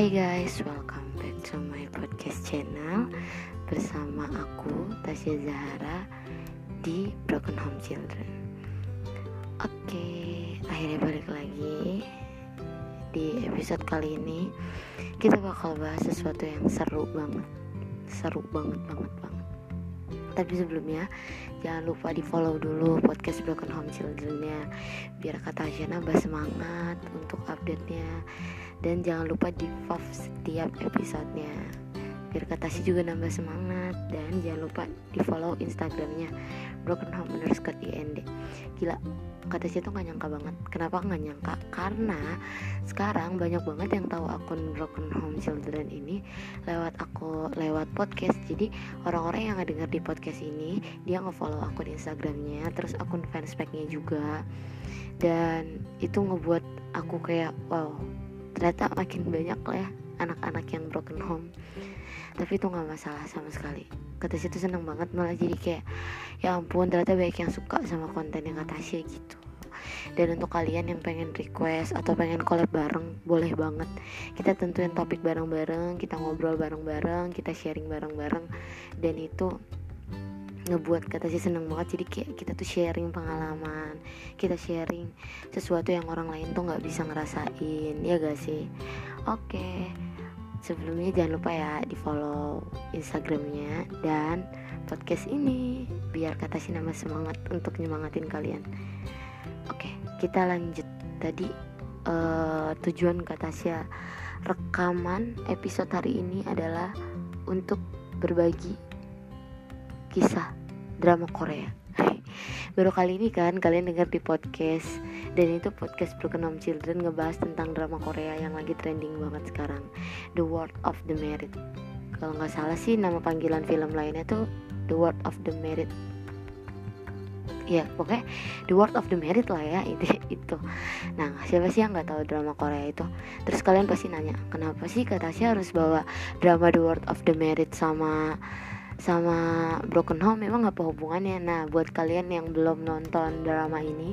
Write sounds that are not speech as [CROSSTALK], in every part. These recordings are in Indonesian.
Hai guys, welcome back to my podcast channel. Bersama aku, Tasya Zahara Di Broken Home Children. Oke, akhirnya balik lagi Di episode kali ini. Kita bakal bahas sesuatu yang seru banget. Seru banget, banget, banget Tapi sebelumnya Jangan lupa di follow dulu podcast Broken Home Children-nya Biar kata Tasya nambah semangat untuk update-nya. Dan jangan lupa di fav setiap episodenya biar kata si juga nambah semangat dan jangan lupa di follow instagramnya broken home underscore ind gila kata si tuh gak nyangka banget. Kenapa gak nyangka? Karena sekarang banyak banget yang tahu akun broken home children ini lewat aku lewat podcast. Jadi orang-orang yang ngedenger di podcast ini dia ngefollow akun instagramnya terus akun fanspage-nya juga. Dan itu ngebuat aku kayak wow ternyata makin banyak lah ya anak-anak yang broken home tapi itu nggak masalah sama sekali. Kata situ seneng banget malah jadi kayak ya ampun ternyata banyak yang suka sama konten yang kata sih gitu. Dan untuk kalian yang pengen request atau pengen collab bareng boleh banget. Kita tentuin topik bareng-bareng kita ngobrol bareng-bareng kita sharing bareng-bareng. Dan itu ngebuat kata sih seneng banget jadi kayak kita tuh sharing pengalaman kita sharing sesuatu yang orang lain tuh nggak bisa ngerasain ya gak sih? Oke sebelumnya jangan lupa ya di follow instagramnya dan podcast ini biar kata sih nama semangat untuk nyemangatin kalian. Oke kita lanjut. Tadi uh, tujuan kata sih rekaman episode hari ini adalah untuk berbagi kisah drama Korea baru kali ini kan kalian dengar di podcast. Dan itu podcast Broken Home Children ngebahas tentang drama Korea yang lagi trending banget sekarang. The World of the Merit kalau nggak salah sih nama panggilan film lainnya tuh The World of the Merit ya pokoknya The World of the Merit lah ya [LAUGHS] itu itu. Nah siapa sih yang nggak tahu drama Korea itu? Terus kalian pasti nanya kenapa sih kata harus bawa drama The World of the Merit sama sama Broken Home memang apa hubungannya nah buat kalian yang belum nonton drama ini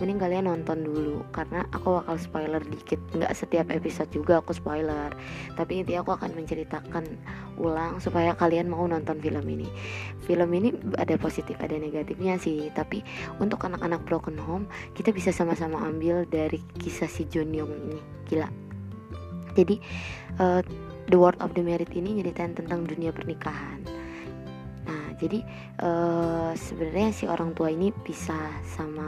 mending kalian nonton dulu. Karena aku bakal spoiler dikit. Nggak setiap episode juga aku spoiler. Tapi intinya aku akan menceritakan ulang supaya kalian mau nonton film ini. Film ini ada positif ada negatifnya sih. Tapi untuk anak-anak Broken Home kita bisa sama-sama ambil dari kisah si Jun Young ini. Gila. Jadi uh, The World of the Merit ini nyeritain tentang dunia pernikahan jadi uh, sebenarnya si orang tua ini pisah sama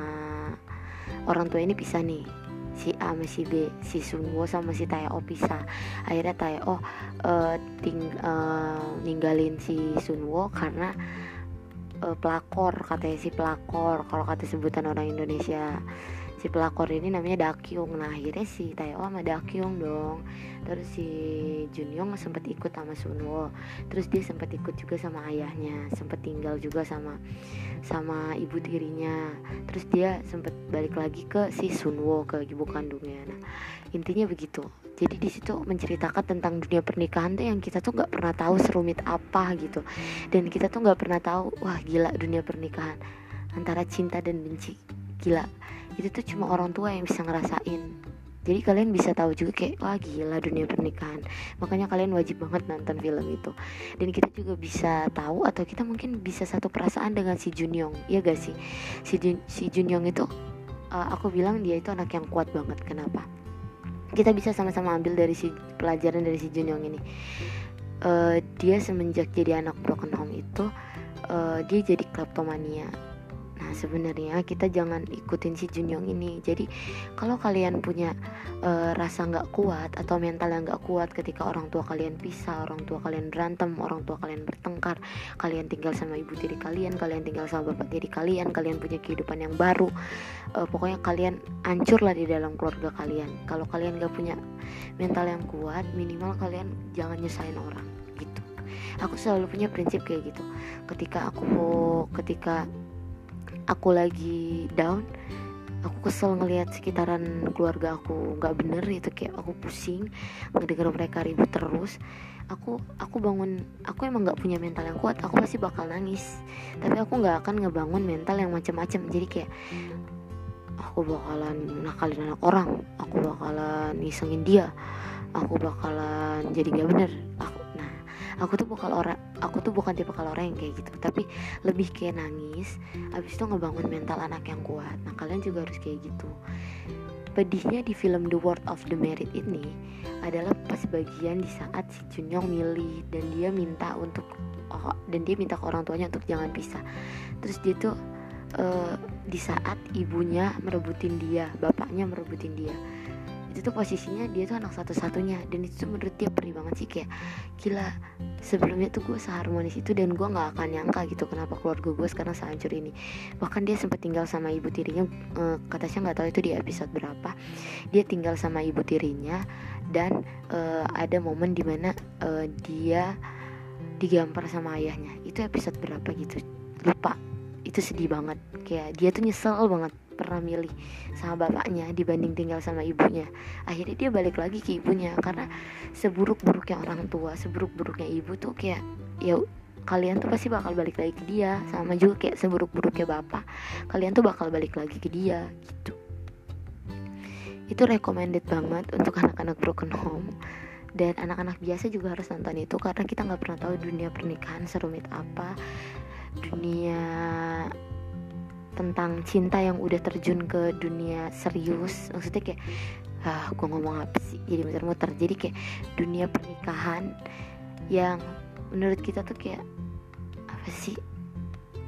orang tua ini pisah nih si A sama si B si Sunwo sama si Tae-oh pisah akhirnya Tae-oh uh, ting uh, ninggalin si Sunwo karena uh, pelakor katanya si pelakor kalau kata sebutan orang Indonesia si pelakor ini namanya Dakyung. Nah akhirnya si Taeyo sama Dakyung dong. Terus si Junyong sempat ikut sama Sunwo terus dia sempat ikut juga sama ayahnya sempat tinggal juga sama sama ibu tirinya. Terus dia sempat balik lagi ke si Sunwo ke ibu kandungnya. Nah intinya begitu. Jadi di situ menceritakan tentang dunia pernikahan tuh yang kita tuh nggak pernah tahu serumit apa gitu. Dan kita tuh nggak pernah tahu wah gila dunia pernikahan antara cinta dan benci. Gila itu tuh cuma orang tua yang bisa ngerasain. Jadi kalian bisa tahu juga kayak wah gila dunia pernikahan. Makanya kalian wajib banget nonton film itu. Dan kita juga bisa tahu atau kita mungkin bisa satu perasaan dengan si Junyong ya gak sih? Si Jun, si Junyong itu uh, aku bilang dia itu anak yang kuat banget. Kenapa? Kita bisa sama-sama ambil dari si pelajaran dari si Junyong ini. Uh, dia semenjak jadi anak broken home itu uh, dia jadi kleptomania sebenarnya kita jangan ikutin si Junyong ini. Jadi kalau kalian punya e, rasa nggak kuat atau mental yang nggak kuat ketika orang tua kalian pisah, orang tua kalian berantem, orang tua kalian bertengkar, kalian tinggal sama ibu tiri kalian, kalian tinggal sama bapak tiri kalian, kalian punya kehidupan yang baru, e, pokoknya kalian hancur lah di dalam keluarga kalian. Kalau kalian nggak punya mental yang kuat, minimal kalian jangan nyusahin orang gitu. Aku selalu punya prinsip kayak gitu. Ketika aku ketika aku lagi down aku kesel ngelihat sekitaran keluarga aku nggak bener itu kayak aku pusing mendengar mereka ribut terus. Aku aku bangun aku emang nggak punya mental yang kuat aku pasti bakal nangis. Tapi aku nggak akan ngebangun mental yang macam-macam jadi kayak aku bakalan nakalin anak orang aku bakalan ngisengin dia aku bakalan jadi nggak bener aku tuh bukan orang aku tuh bukan tipe kalau orang yang kayak gitu tapi lebih kayak nangis abis itu ngebangun mental anak yang kuat. Nah kalian juga harus kayak gitu. Pedihnya di film The World of the Married ini adalah pas bagian di saat si Junyong milih dan dia minta untuk oh, dan dia minta ke orang tuanya untuk jangan pisah. Terus dia tuh uh, di saat ibunya merebutin dia bapaknya merebutin dia itu tuh posisinya dia tuh anak satu-satunya. Dan itu tuh menurut dia perih banget sih kayak gila sebelumnya tuh gue seharmonis itu dan gue nggak akan nyangka gitu kenapa keluarga gue sekarang sehancur ini. Bahkan dia sempat tinggal sama ibu tirinya uh, katanya nggak tahu itu di episode berapa. Dia tinggal sama ibu tirinya dan uh, ada momen di mana uh, dia digampar sama ayahnya. Itu episode berapa gitu? Lupa. Itu sedih banget. Kayak dia tuh nyesel banget pernah milih sama bapaknya dibanding tinggal sama ibunya. Akhirnya dia balik lagi ke ibunya karena seburuk-buruknya orang tua seburuk-buruknya ibu tuh kayak ya kalian tuh pasti bakal balik lagi ke dia. Sama juga kayak seburuk-buruknya bapak kalian tuh bakal balik lagi ke dia gitu. Itu recommended banget untuk anak-anak broken home. Dan anak-anak biasa juga harus nonton itu karena kita nggak pernah tahu dunia pernikahan serumit apa dunia tentang cinta yang udah terjun ke dunia serius. Maksudnya kayak ah gue ngomong apa sih? Jadi muter-muter. Jadi kayak dunia pernikahan yang menurut kita tuh kayak apa sih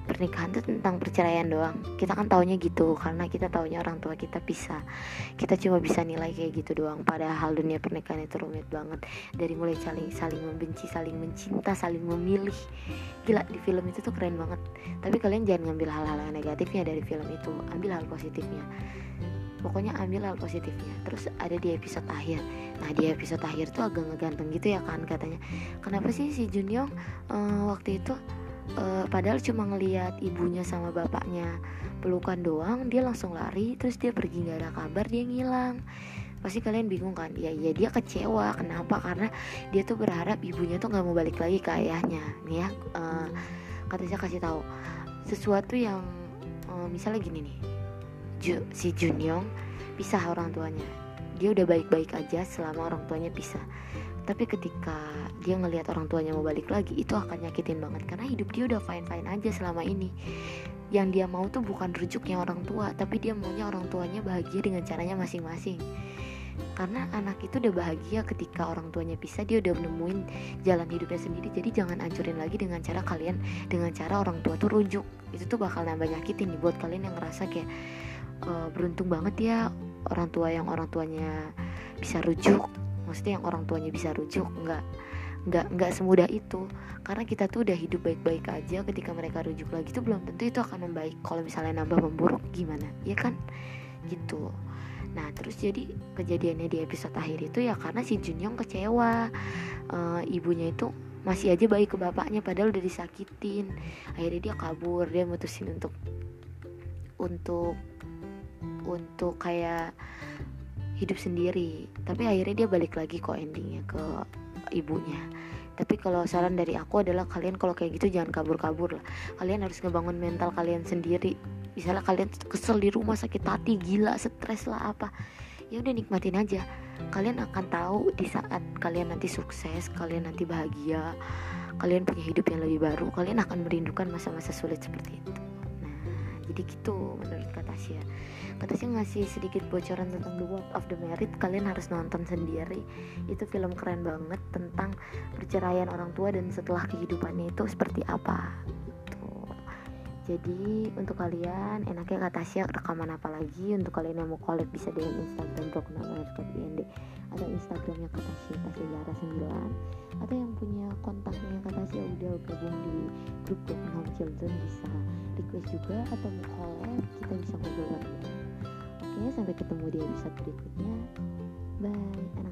pernikahan tuh tentang perceraian doang. Kita kan taunya gitu karena kita taunya orang tua kita bisa. Kita cuma bisa nilai kayak gitu doang padahal dunia pernikahan itu rumit banget. Dari mulai saling saling membenci saling mencinta saling memilih. Gila di film itu tuh keren banget. Tapi kalian jangan ngambil hal-hal yang negatifnya dari film itu. Ambil hal positifnya. Pokoknya ambil hal positifnya. Terus ada di episode akhir. Nah di episode akhir tuh agak ngeganteng gitu ya kan katanya. Kenapa sih si Junyong uh, waktu itu uh, padahal cuma ngeliat ibunya sama bapaknya pelukan doang dia langsung lari terus dia pergi nggak ada kabar dia ngilang. Pasti kalian bingung kan? Ya ya dia kecewa. Kenapa? Karena dia tuh berharap ibunya tuh nggak mau balik lagi ke ayahnya. Nih ya uh, katanya kasih tahu. Sesuatu yang uh, misalnya gini nih. Ju, si Junyong pisah orang tuanya. Dia udah baik-baik aja selama orang tuanya pisah tapi ketika dia ngelihat orang tuanya mau balik lagi itu akan nyakitin banget. Karena hidup dia udah fine fine aja selama ini. Yang dia mau tuh bukan rujuknya orang tua tapi dia maunya orang tuanya bahagia dengan caranya masing-masing. Karena anak itu udah bahagia ketika orang tuanya pisah dia udah nemuin jalan hidupnya sendiri. Jadi jangan ancurin lagi dengan cara kalian dengan cara orang tua tuh rujuk. Itu tuh bakal nambah nyakitin nih buat kalian yang ngerasa kayak e, beruntung banget ya orang tua yang orang tuanya bisa rujuk maksudnya yang orang tuanya bisa rujuk nggak nggak nggak semudah itu. Karena kita tuh udah hidup baik-baik aja ketika mereka rujuk lagi tuh belum tentu itu akan membaik. Kalau misalnya nambah memburuk gimana? Ya kan? Gitu. Nah terus jadi kejadiannya di episode akhir itu ya karena si Junyong kecewa. Uh, ibunya itu masih aja baik ke bapaknya padahal udah disakitin. Akhirnya dia kabur dia mutusin untuk untuk untuk kayak hidup sendiri. Tapi akhirnya dia balik lagi kok endingnya ke ibunya. Tapi kalau saran dari aku adalah kalian kalau kayak gitu jangan kabur-kabur lah. Kalian harus ngebangun mental kalian sendiri. Misalnya kalian kesel di rumah sakit hati gila stres lah apa. Ya udah nikmatin aja. Kalian akan tahu di saat kalian nanti sukses kalian nanti bahagia kalian punya hidup yang lebih baru kalian akan merindukan masa-masa sulit seperti itu. Nah jadi gitu menurut kata Tasya katanya ngasih sedikit bocoran tentang The World of the Married kalian harus nonton sendiri. Itu film keren banget tentang perceraian orang tua dan setelah kehidupannya itu seperti apa. Jadi untuk kalian enaknya kata Tasya rekaman apa lagi? Untuk kalian yang mau collab bisa dengan Instagram Broken IND atau Instagramnya kata Tasya Tasya Zara 9 atau yang punya kontaknya kata Tasya udah gabung di grup Broken Home Children bisa request juga. Atau mau collab kita bisa ngobrol lagi Oke, sampai ketemu di episode berikutnya. Bye.